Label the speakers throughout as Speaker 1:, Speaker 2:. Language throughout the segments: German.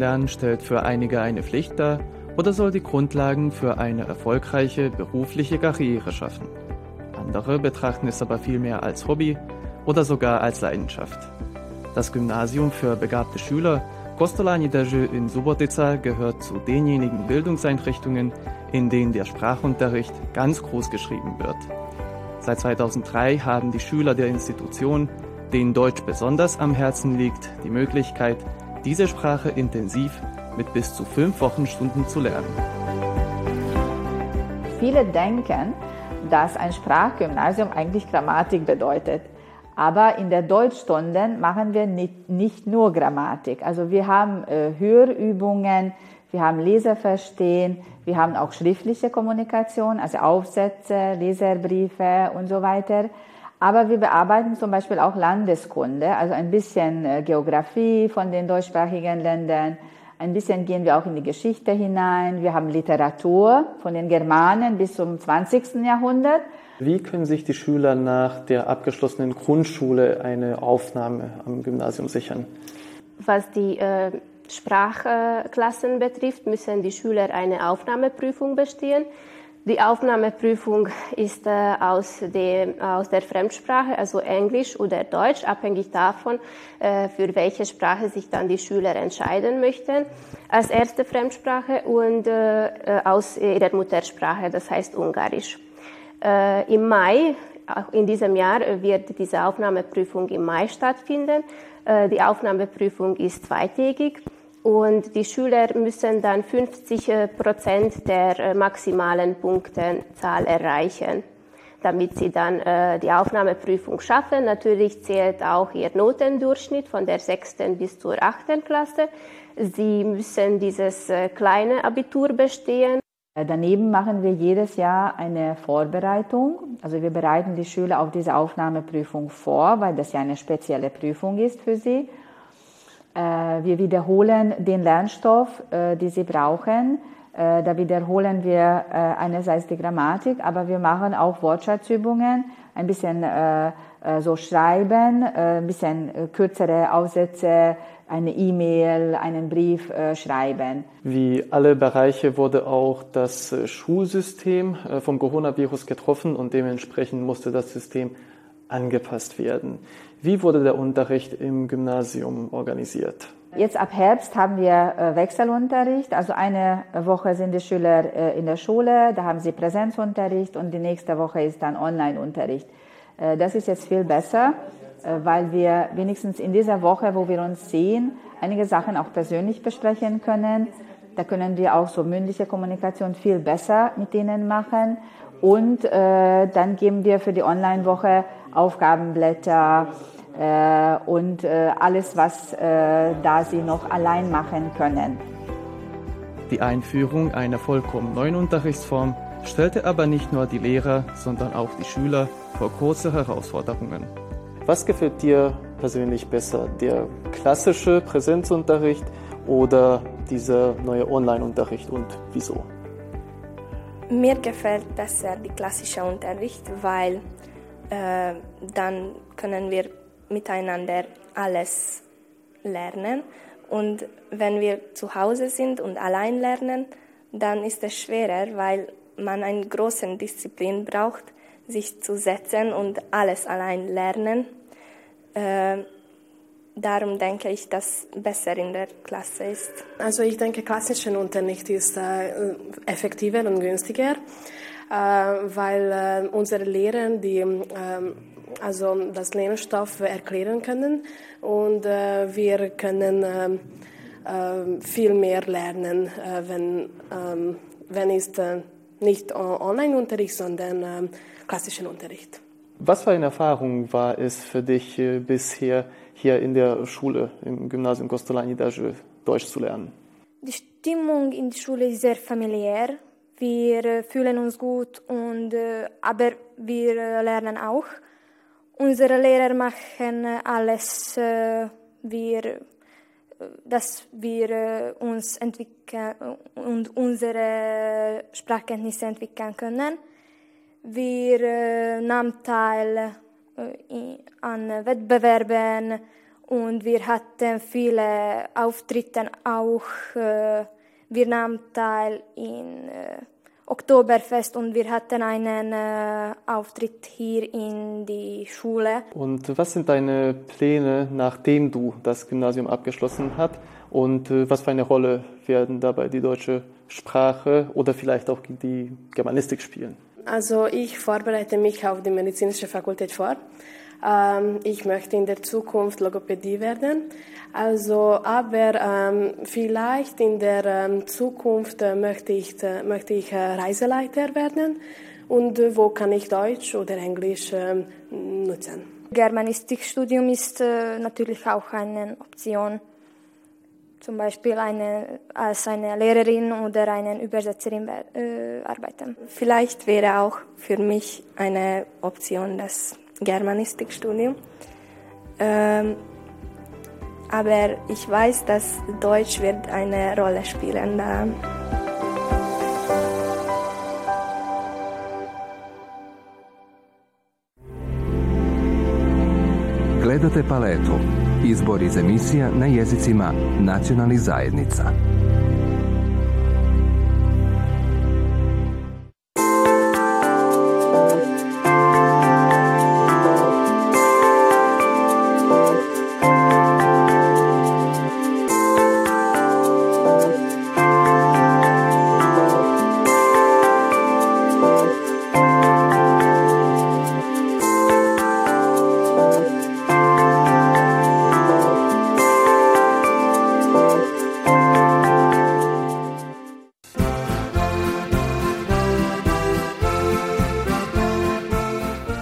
Speaker 1: Sprachenlernen stellt für einige eine Pflicht dar oder soll die Grundlagen für eine erfolgreiche berufliche Karriere schaffen. Andere betrachten es aber vielmehr als Hobby oder sogar als Leidenschaft. Das Gymnasium für begabte Schüler Kostolani Dajö in Subotica gehört zu denjenigen Bildungseinrichtungen, in denen der Sprachunterricht ganz groß geschrieben wird. Seit 2003 haben die Schüler der Institution, denen Deutsch besonders am Herzen liegt, die Möglichkeit, diese Sprache intensiv mit bis zu fünf Wochenstunden zu lernen.
Speaker 2: Viele denken, dass ein Sprachgymnasium eigentlich Grammatik bedeutet. Aber in der Deutschstunde machen wir nicht, nicht nur Grammatik. Also wir haben äh, Hörübungen, wir haben Leserverstehen, wir haben auch schriftliche Kommunikation, also Aufsätze, Leserbriefe und so weiter. Aber wir bearbeiten zum Beispiel auch Landeskunde, also ein bisschen äh, Geografie von den deutschsprachigen Ländern. Ein bisschen gehen wir auch in die Geschichte hinein. Wir haben Literatur von den Germanen bis zum 20. Jahrhundert.
Speaker 1: Wie können sich die Schüler nach der abgeschlossenen Grundschule eine Aufnahme am Gymnasium sichern?
Speaker 3: Was die äh, Sprachklassen betrifft, müssen die Schüler eine Aufnahmeprüfung bestehen. Die Aufnahmeprüfung ist äh, aus, dem, aus der Fremdsprache, also Englisch oder Deutsch, abhängig davon, äh, für welche Sprache sich dann die Schüler entscheiden möchten, als erste Fremdsprache und äh, aus ihrer Muttersprache, das heißt Ungarisch. Äh, Im Mai, auch in diesem Jahr, wird diese Aufnahmeprüfung im Mai stattfinden. Äh, die Aufnahmeprüfung ist zweitägig und die Schüler müssen dann 50 äh, Prozent der äh, maximalen Punktezahl erreichen, damit sie dann äh, die Aufnahmeprüfung schaffen. Natürlich zählt auch ihr Notendurchschnitt von der sechsten bis zur achten Klasse. Sie müssen dieses kleine Abitur bestehen.
Speaker 2: Daneben machen wir jedes Jahr eine Vorbereitung. Also wir bereiten die Schüler auf diese Aufnahmeprüfung vor, weil das ja eine spezielle Prüfung ist für sie. Äh, wir wiederholen den Lernstoff, äh, den sie brauchen. Da wiederholen wir einerseits die Grammatik, aber wir machen auch Wortschatzübungen, ein bisschen so schreiben, ein bisschen kürzere Aufsätze, eine E-Mail, einen Brief äh, schreiben.
Speaker 1: Wie alle Bereiche wurde auch das äh, Schulsystem äh, vom Coronavirus getroffen und dementsprechend musste das System angepasst werden. Wie wurde der Unterricht im Gymnasium organisiert?
Speaker 2: Jetzt ab Herbst haben wir äh, Wechselunterricht. Also eine Woche sind die Schüler äh, in der Schule, da haben sie Präsenzunterricht und die nächste Woche ist dann Onlineunterricht. Äh, das ist jetzt viel besser. Weil wir wenigstens in dieser Woche, wo wir uns sehen, einige Sachen auch persönlich besprechen können. Da können wir auch so mündliche Kommunikation viel besser mit denen machen. Und dann geben wir für die Online-Woche Aufgabenblätter äh, und äh, alles, was äh, da sie noch allein machen können.
Speaker 1: Die Einführung einer vollkommen neuen Unterrichtsform stellte aber nicht nur die Lehrer, sondern auch die Schüler vor große Herausforderungen. Was gefällt dir persönlich besser, der klassische Präsenzunterricht oder dieser neue Online-Unterricht und wieso?
Speaker 4: Mir gefällt besser der klassische Unterricht, weil äh, dann können wir miteinander alles lernen. Und wenn wir zu Hause sind und allein lernen, dann ist es schwerer, weil man eine große Disziplin braucht, sich zu setzen und alles allein lernen. Äh, darum denke ich, dass besser in der Klasse ist.
Speaker 5: Also ich denke, klassischen Unterricht ist äh, effektiver und günstiger, weil äh, unsere Lehrer die ähm, also das Lernstoff erklären können und äh, wir können ähm, äh, viel mehr lernen, wenn, ähm, wenn es nicht Online-Unterricht, sondern klassischen Unterricht.
Speaker 1: Was für eine Erfahrung war es für dich äh, bisher hier in der Schule, im Gymnasium Kostolani Deutsch zu lernen?
Speaker 4: Die Stimmung in der Schule ist sehr familiär. Wir äh, fühlen uns gut, und, äh, aber wir lernen auch. Unsere Lehrer machen alles, wir, dass wir uns entwickeln und unsere Sprachkenntnisse entwickeln können. Wir äh, nahmen teil äh, an Wettbewerben und wir hatten viele Auftritte auch. Wir nahmen teil in äh, Oktoberfest und wir hatten einen äh, Auftritt hier in die Schule.
Speaker 1: Und was sind deine Pläne, nachdem du das Gymnasium abgeschlossen hast? Und äh, was für eine Rolle werden dabei die deutsche Sprache oder vielleicht auch die Germanistik spielen?
Speaker 5: Also ich vorbereite mich auf die medizinische Fakultät vor. Ähm, ich möchte in der Zukunft Logopädie werden. Also, aber ähm, vielleicht in der ähm, Zukunft äh, möchte ich, äh, möchte ich äh, Reiseleiter werden. Und äh, wo kann ich Deutsch oder Englisch ähm, nutzen?
Speaker 4: Germanistikstudium ist äh, natürlich auch eine Option. Zum Beispiel eine, als eine Lehrerin oder eine Übersetzerin äh, arbeiten. Vielleicht wäre auch für mich eine Option das Germanistikstudium. Ähm, aber ich weiß, dass Deutsch wird eine Rolle spielen da.
Speaker 6: Gledate paletu. Izbor iz emisija na jezicima nacionalnih zajednica.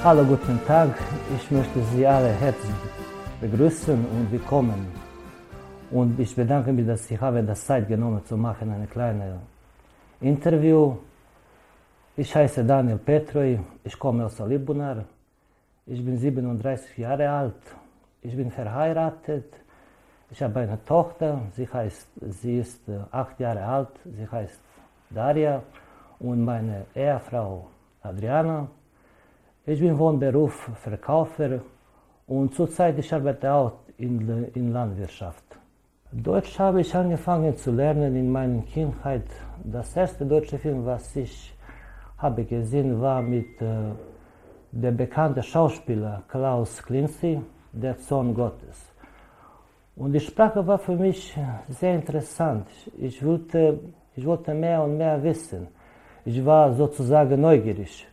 Speaker 7: Hallo, guten Tag. Ich möchte Sie alle herzlich begrüßen und willkommen. Und ich bedanke mich, dass Sie haben das Zeit genommen zu machen, eine kleine Interview. Ich heiße Daniel Petroj, ich komme aus Alibunar. Ich bin 37 Jahre alt. Ich bin verheiratet. Ich habe eine Tochter, sie, heißt, sie ist acht Jahre alt, sie heißt Daria und meine Ehefrau Adriana. Ich bin von Beruf Verkäufer und zurzeit ich arbeite auch in, in Landwirtschaft. Deutsch habe ich angefangen zu lernen in meiner Kindheit. Das erste deutsche Film, was ich habe gesehen, war mit äh, der bekannten Schauspieler Klaus Klinzi, der Sohn Gottes. Und die Sprache war für mich sehr interessant. Ich wollte, ich wollte mehr und mehr wissen. Ich war sozusagen neugierig.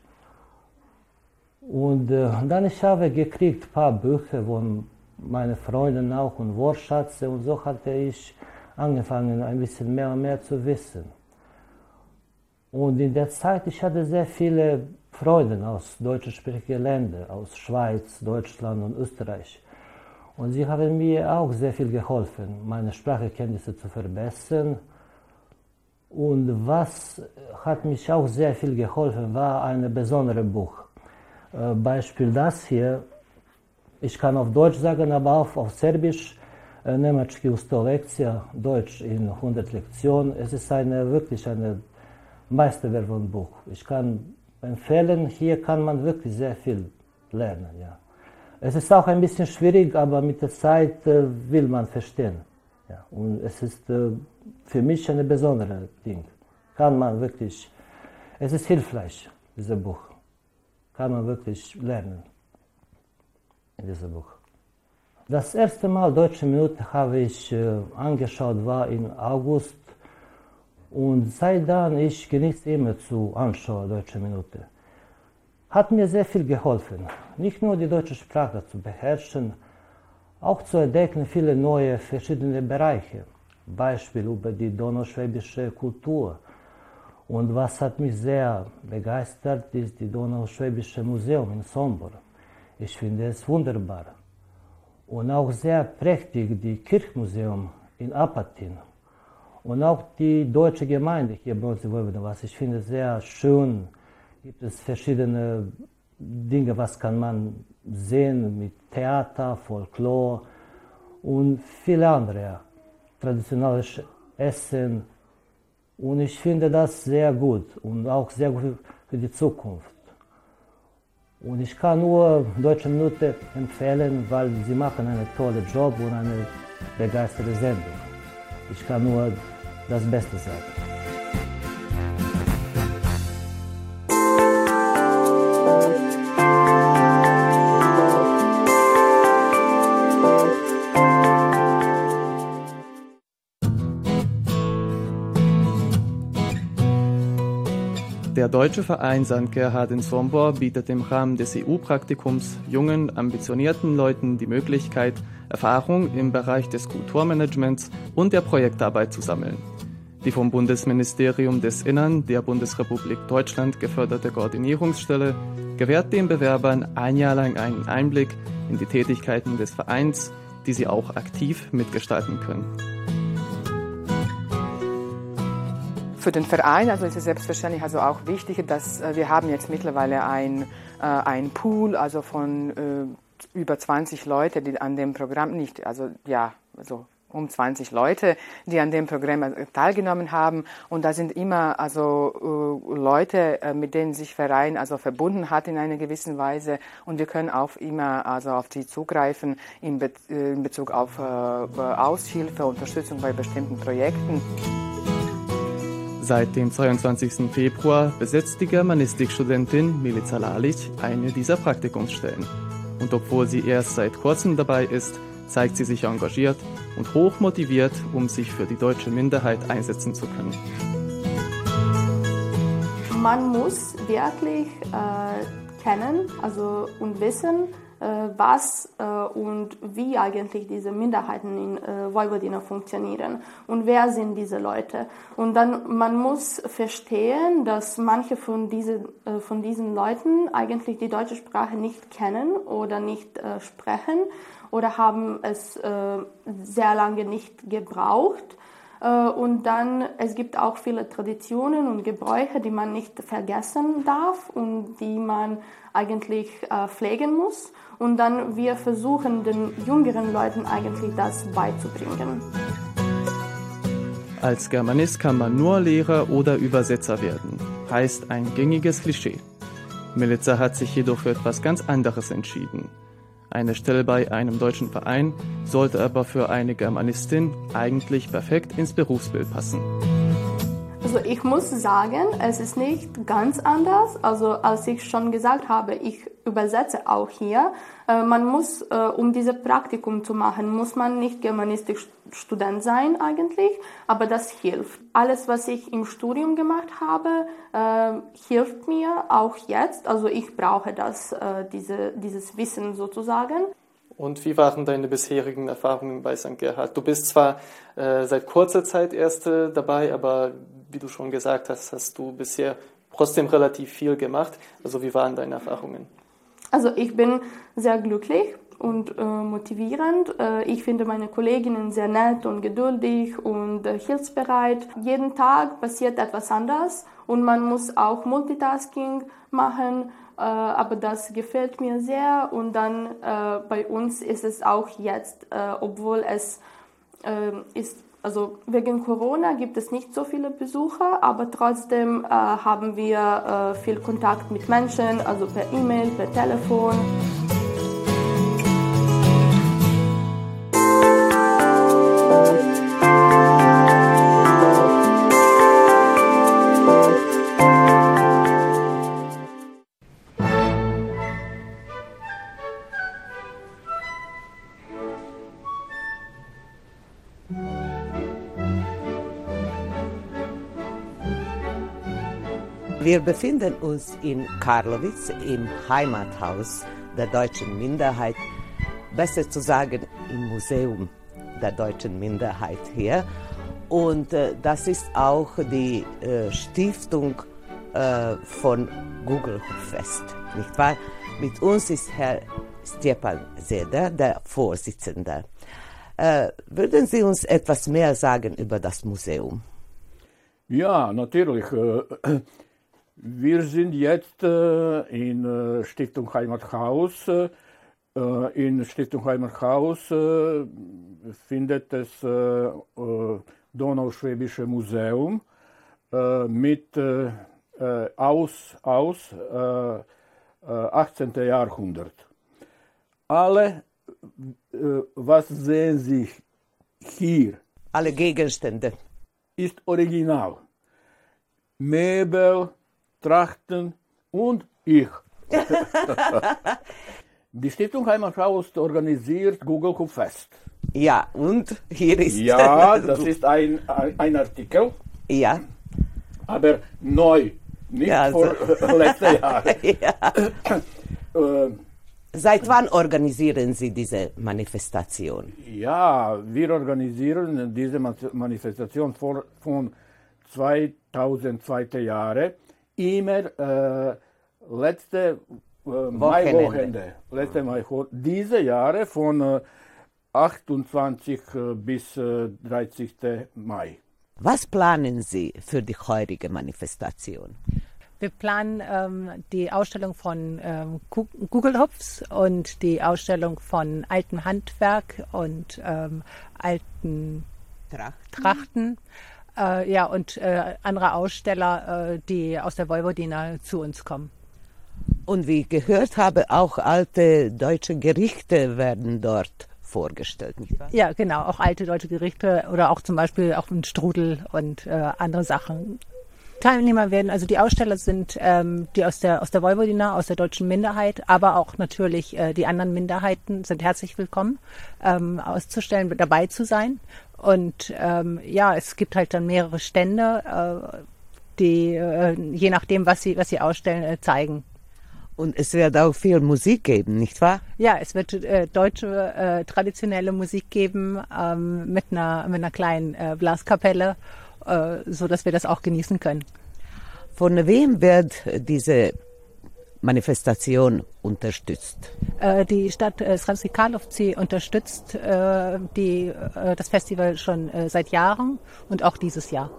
Speaker 7: Und äh, dann ich habe gekriegt ein paar Bücher von meinen Freunden auch und Wortschatze und so hatte ich angefangen ein bisschen mehr und mehr zu wissen. Und in der Zeit, ich hatte sehr viele Freunde aus deutschsprachigen Ländern, aus Schweiz, Deutschland und Österreich. Und sie haben mir auch sehr viel geholfen, meine Sprachkenntnisse zu verbessern. Und was hat mich auch sehr viel geholfen, war ein besonderes Buch. Äh, Beispiel das hier, ich kann auf Deutsch sagen, aber auch auf Serbisch, äh, Nemački u 100 Lekcija, Deutsch in 100 Lektionen. Es ist eine, wirklich ein Meisterwerk von Buch. Ich kann empfehlen, hier kann man wirklich sehr viel lernen. Ja. Es ist auch ein bisschen schwierig, aber mit der Zeit äh, will man verstehen. Ja. Und es ist für mich ein besonderes Ding. Kann man wirklich, es ist hilfreich, dieses Buch kann man wirklich lernen in diesem Buch. Das erste Mal Deutsche Minute habe ich äh, angeschaut, war im August und seitdem ich genieße immer zu anschauen Deutsche Minute. Hat mir sehr viel geholfen, nicht nur die deutsche Sprache zu beherrschen, auch zu entdecken viele neue verschiedene Bereiche, Beispiel über die donauschwäbische Kultur, und was hat mich sehr begeistert, ist die Donauschwäbische Museum in Sombor. Ich finde es wunderbar. Und auch sehr prächtig die Kirchmuseum in Apatin. Und auch die deutsche Gemeinde hier bei uns in Vojvodina, was ich finde sehr schön. Gibt es verschiedene Dinge, was kann man sehen mit Theater, Folklore und viele andere. Traditionelles Essen, und ich finde das sehr gut und auch sehr gut für die Zukunft. Und ich kann nur Deutsche Minute empfehlen, weil sie machen einen tollen Job und eine begeisterte Sendung. Ich kann nur das Beste sagen.
Speaker 1: Der deutsche Verein St. Gerhard in Sombor bietet im Rahmen des EU-Praktikums jungen, ambitionierten Leuten die Möglichkeit, Erfahrung im Bereich des Kulturmanagements und der Projektarbeit zu sammeln. Die vom Bundesministerium des Innern der Bundesrepublik Deutschland geförderte Koordinierungsstelle gewährt den Bewerbern ein Jahr lang einen Einblick in die Tätigkeiten des Vereins, die sie auch aktiv mitgestalten können.
Speaker 8: Für den Verein also ist es selbstverständlich also auch wichtig, dass äh, wir haben jetzt mittlerweile ein, äh, ein Pool also von äh, über 20 Leute, die an dem Programm nicht, also ja, also um 20 Leute, die an dem Programm äh, teilgenommen haben. Und da sind immer also äh, Leute, äh, mit denen sich Verein also verbunden hat in einer gewissen Weise. Und wir können auch immer also auf sie zugreifen in, Be in Bezug auf Aushilfe, Unterstützung bei bestimmten Projekten.
Speaker 1: Seit dem 22. Februar besetzt die Germanistikstudentin Milica Lalich eine dieser Praktikumsstellen. Und obwohl sie erst seit kurzem dabei ist, zeigt sie sich engagiert und hoch motiviert, um sich für die deutsche Minderheit einsetzen zu können.
Speaker 9: Man muss wirklich äh, kennen also, und wissen, was äh, und wie eigentlich diese Minderheiten in äh, Vojvodina funktionieren und wer sind diese Leute. Und dann man muss verstehen, dass manche von diesen, von diesen Leuten eigentlich die deutsche Sprache nicht kennen oder nicht sprechen oder haben es sehr lange nicht gebraucht. Und dann, es gibt auch viele Traditionen und Gebräuche, die man nicht vergessen darf und die man eigentlich pflegen muss. Und dann wir versuchen den jüngeren Leuten eigentlich das beizubringen.
Speaker 1: Als Germanist kann man nur Lehrer oder Übersetzer werden, heißt ein gängiges Klischee. Melitza hat sich jedoch für etwas ganz anderes entschieden. Eine Stelle bei einem deutschen Verein sollte aber für eine Germanistin eigentlich perfekt ins Berufsbild passen.
Speaker 9: Also ich muss sagen, es ist nicht ganz anders. Also als ich schon gesagt habe, ich übersetze auch hier. Äh, man muss, äh, um dieses Praktikum zu machen, muss man nicht Germanistik-Student sein eigentlich, aber das hilft. Alles, was ich im Studium gemacht habe, äh, hilft mir auch jetzt. Also ich brauche das, diese, dieses Wissen sozusagen.
Speaker 1: Und wie waren deine bisherigen Erfahrungen bei St. Gerhard? Du bist zwar äh, seit kurzer Zeit erst äh, dabei, aber wie du schon gesagt hast, hast du bisher trotzdem relativ viel gemacht. Also wie waren deine Erfahrungen?
Speaker 9: Also ich bin sehr glücklich und äh, motivierend. Äh, ich finde meine Kolleginnen sehr nett und geduldig und äh, hilfsbereit. Jeden Tag passiert etwas anders und man muss auch Multitasking machen äh, aber das gefällt mir sehr. Und dann äh, bei uns ist es auch jetzt, äh, obwohl es ist, also wegen Corona gibt es nicht so viele Besucher, aber trotzdem haben wir viel Kontakt mit Menschen, also per E-Mail, per Telefon.
Speaker 10: Wir befinden uns in Karlowitz im Heimathaus der deutschen Minderheit, besser zu sagen im Museum der deutschen Minderheit hier. Und äh, das ist auch die äh, Stiftung äh, von Google Fest, nicht wahr? Mit uns ist Herr Stepan Seder, der Vorsitzende. Äh, würden Sie uns etwas mehr sagen über das Museum?
Speaker 11: Ja, natürlich. Äh, wir sind jetzt äh, in äh, Stiftung Heimathaus. Äh, in Stiftung Heimathaus äh, findet es äh, äh, Donauschwäbische Museum mit aus, aus 18. Jahrhundert. Alle, äh, was sehen Sie hier?
Speaker 10: Alle Gegenstände.
Speaker 11: Ist original. Möbel, Trachten und ich. Die Stiftung Heimathaus organisiert Google Hub Fest.
Speaker 10: Ja, und hier ist.
Speaker 11: Ja, das ist ein, ein Artikel.
Speaker 10: Ja.
Speaker 11: Aber neu, nicht
Speaker 10: Ja,
Speaker 11: vor
Speaker 10: also-
Speaker 11: letzten Jahren.
Speaker 10: ja.
Speaker 11: Äh,
Speaker 10: Seit wann organisieren Sie diese Manifestation?
Speaker 11: Ja, wir organisieren diese Ma- Manifestation vor, von 2002 Jahre immer äh, letzte äh, Maiwochenende. Letzte Mai, diese Jahre von äh, 28 äh, bis äh, 30. Mai.
Speaker 10: Was planen Sie für die heutige Manifestation?
Speaker 12: Wir planen ähm, die Ausstellung von ähm, Google-Hupfs und die Ausstellung von altem Handwerk und ähm, alten
Speaker 10: Trachten.
Speaker 12: Trachten. Äh, ja, und äh, andere Aussteller, äh, die aus der Vojvodina zu uns kommen.
Speaker 10: Und wie ich gehört habe, auch alte deutsche Gerichte werden dort vorgestellt, nicht wahr?
Speaker 12: Ja, genau, auch alte deutsche Gerichte oder auch zum Beispiel auch ein Strudel und äh, andere Sachen. Teilnehmer werden, also die Aussteller sind ähm, die aus der aus der Vojvodina, aus der deutschen Minderheit, aber auch natürlich äh, die anderen Minderheiten sind herzlich willkommen, ähm, auszustellen, dabei zu sein. Und ähm, ja, es gibt halt dann mehrere Stände, äh, die äh, je nachdem, was sie was sie ausstellen, äh, zeigen.
Speaker 10: Und es wird auch viel Musik geben, nicht wahr?
Speaker 12: Ja, es wird äh, deutsche äh, traditionelle Musik geben ähm, mit einer mit einer kleinen äh, Blaskapelle, äh, so dass wir das auch genießen können.
Speaker 10: Von wem wird diese Manifestation unterstützt?
Speaker 12: Äh, die Stadt äh, Sremski Karlovci unterstützt äh, die, das Festival schon seit Jahren und auch dieses Jahr.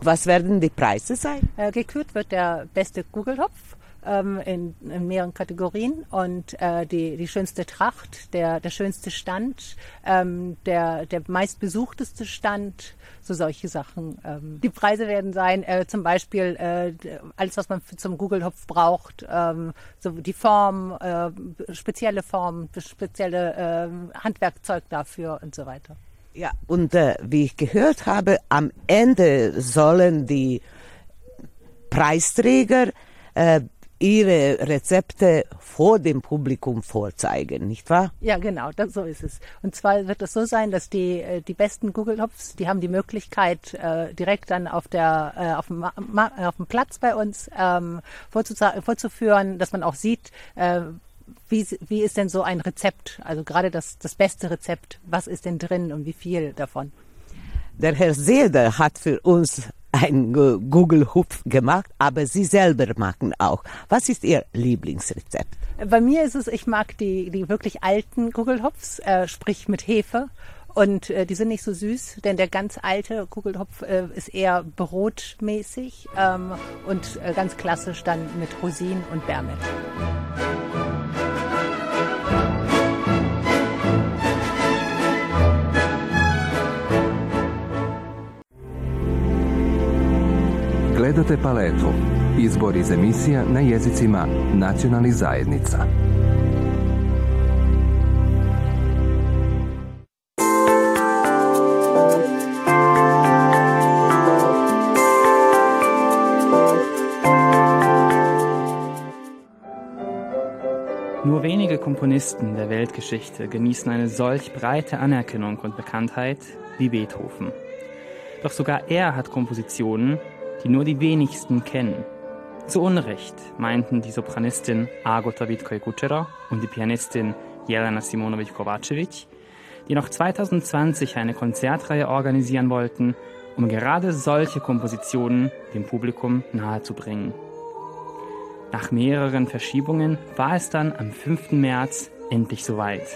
Speaker 10: Was werden die Preise sein?
Speaker 12: Gekürt wird der beste Kugelhopf ähm, in, in mehreren Kategorien und äh, die, die schönste Tracht, der, der schönste Stand, ähm, der, der meistbesuchteste Stand, so solche Sachen. Ähm, die Preise werden sein, äh, zum Beispiel äh, alles, was man für, zum Kugelhopf braucht, ähm, so die Form, äh, spezielle Form, spezielle äh, Handwerkzeug dafür und so weiter.
Speaker 10: Ja, und äh, wie ich gehört habe, am Ende sollen die Preisträger äh, ihre Rezepte vor dem Publikum vorzeigen, nicht wahr?
Speaker 12: Ja, genau, das, so ist es. Und zwar wird es so sein, dass die, äh, die besten Google-Hopfs, die haben die Möglichkeit, äh, direkt dann auf, der, äh, auf, dem, Ma auf dem Platz bei uns ähm, vorzuführen, dass man auch sieht, äh, wie, wie ist denn so ein Rezept, also gerade das, das beste Rezept, was ist denn drin und wie viel davon?
Speaker 10: Der Herr Seeder hat für uns ein Gu- Google-Hupf gemacht, aber Sie selber machen auch. Was ist Ihr Lieblingsrezept?
Speaker 12: Bei mir ist es, ich mag die, die wirklich alten Kugelhopfs, äh, sprich mit Hefe. Und äh, die sind nicht so süß, denn der ganz alte Kugelhopf äh, ist eher brotmäßig ähm, und äh, ganz klassisch dann mit Rosinen und Bärmilch.
Speaker 6: Gledate paletu. Izbor iz emisija na jezicima nacionalnih zajednica.
Speaker 13: Nur wenige Komponisten der Weltgeschichte genießen eine solch breite Anerkennung und Bekanntheit wie Beethoven. Doch sogar er hat Kompositionen, die nur die wenigsten kennen. Zu Unrecht meinten die Sopranistin Agota Witkoi-Kutscherer und die Pianistin Jelena Simonovic Kovacevic, die noch 2020 eine Konzertreihe organisieren wollten, um gerade solche Kompositionen dem Publikum nahezubringen. Nach mehreren Verschiebungen war es dann am 5. März endlich soweit.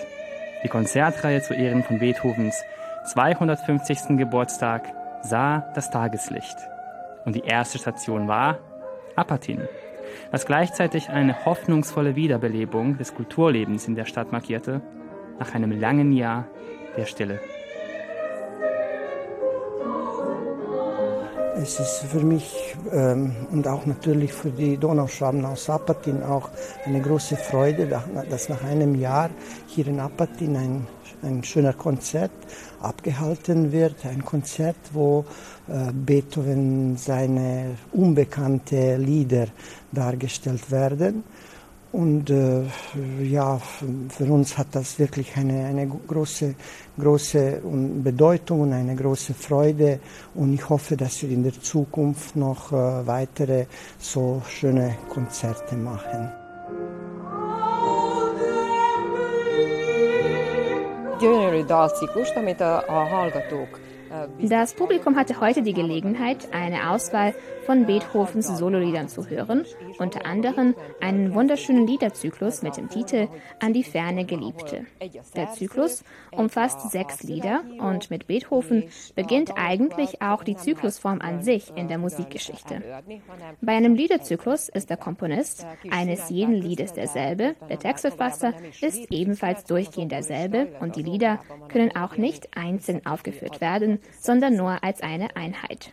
Speaker 13: Die Konzertreihe zu Ehren von Beethovens 250. Geburtstag sah das Tageslicht. Und die erste Station war Apatin, was gleichzeitig eine hoffnungsvolle Wiederbelebung des Kulturlebens in der Stadt markierte, nach einem langen Jahr der Stille.
Speaker 14: es ist für mich ähm, und auch natürlich für die Donauschwaben aus Apatin auch eine große Freude, dass nach einem Jahr hier in Apatin ein, ein schöner Konzert abgehalten wird. Ein Konzert, wo äh, Beethoven seine unbekannte Lieder dargestellt werden. Und äh, ja, für uns hat das wirklich eine, eine große, große Bedeutung und eine große Freude. Und ich hoffe, dass wir in der Zukunft noch äh, weitere so schöne Konzerte machen.
Speaker 15: Das Publikum hatte heute die Gelegenheit, eine Auswahl von Beethovens Sololiedern zu hören, unter anderem einen wunderschönen Liederzyklus mit dem Titel An die ferne Geliebte. Der Zyklus umfasst sechs Lieder und mit Beethoven beginnt eigentlich auch die Zyklusform an sich in der Musikgeschichte. Bei einem Liederzyklus ist der Komponist eines jeden Liedes derselbe, der Textverfasser ist ebenfalls durchgehend derselbe und die Lieder können auch nicht einzeln aufgeführt werden, sondern nur als eine Einheit.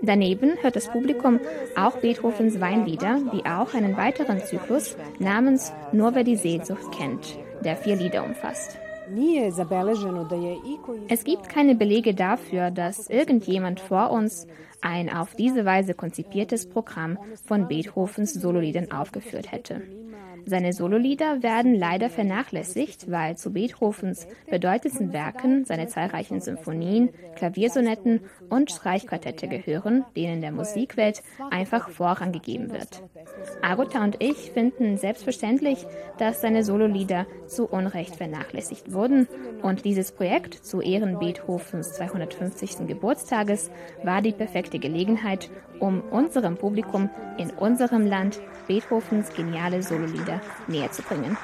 Speaker 15: Daneben hört das Publikum auch Beethovens Weinlieder, die auch einen weiteren Zyklus namens Nur wer die Sehnsucht kennt, der vier Lieder umfasst. Es gibt keine Belege dafür, dass irgendjemand vor uns ein auf diese Weise konzipiertes Programm von Beethovens Sololiedern aufgeführt hätte. Seine Sololieder werden leider vernachlässigt, weil zu Beethovens bedeutendsten Werken seine zahlreichen Symphonien, Klaviersonetten und Streichquartette gehören, denen der Musikwelt einfach Vorrang gegeben wird. Agota und ich finden selbstverständlich, dass seine Sololieder zu Unrecht vernachlässigt wurden und dieses Projekt zu Ehren Beethovens 250. Geburtstages war die perfekte Gelegenheit, um unserem Publikum in unserem Land Beethovens geniale Sololieder näher zu bringen.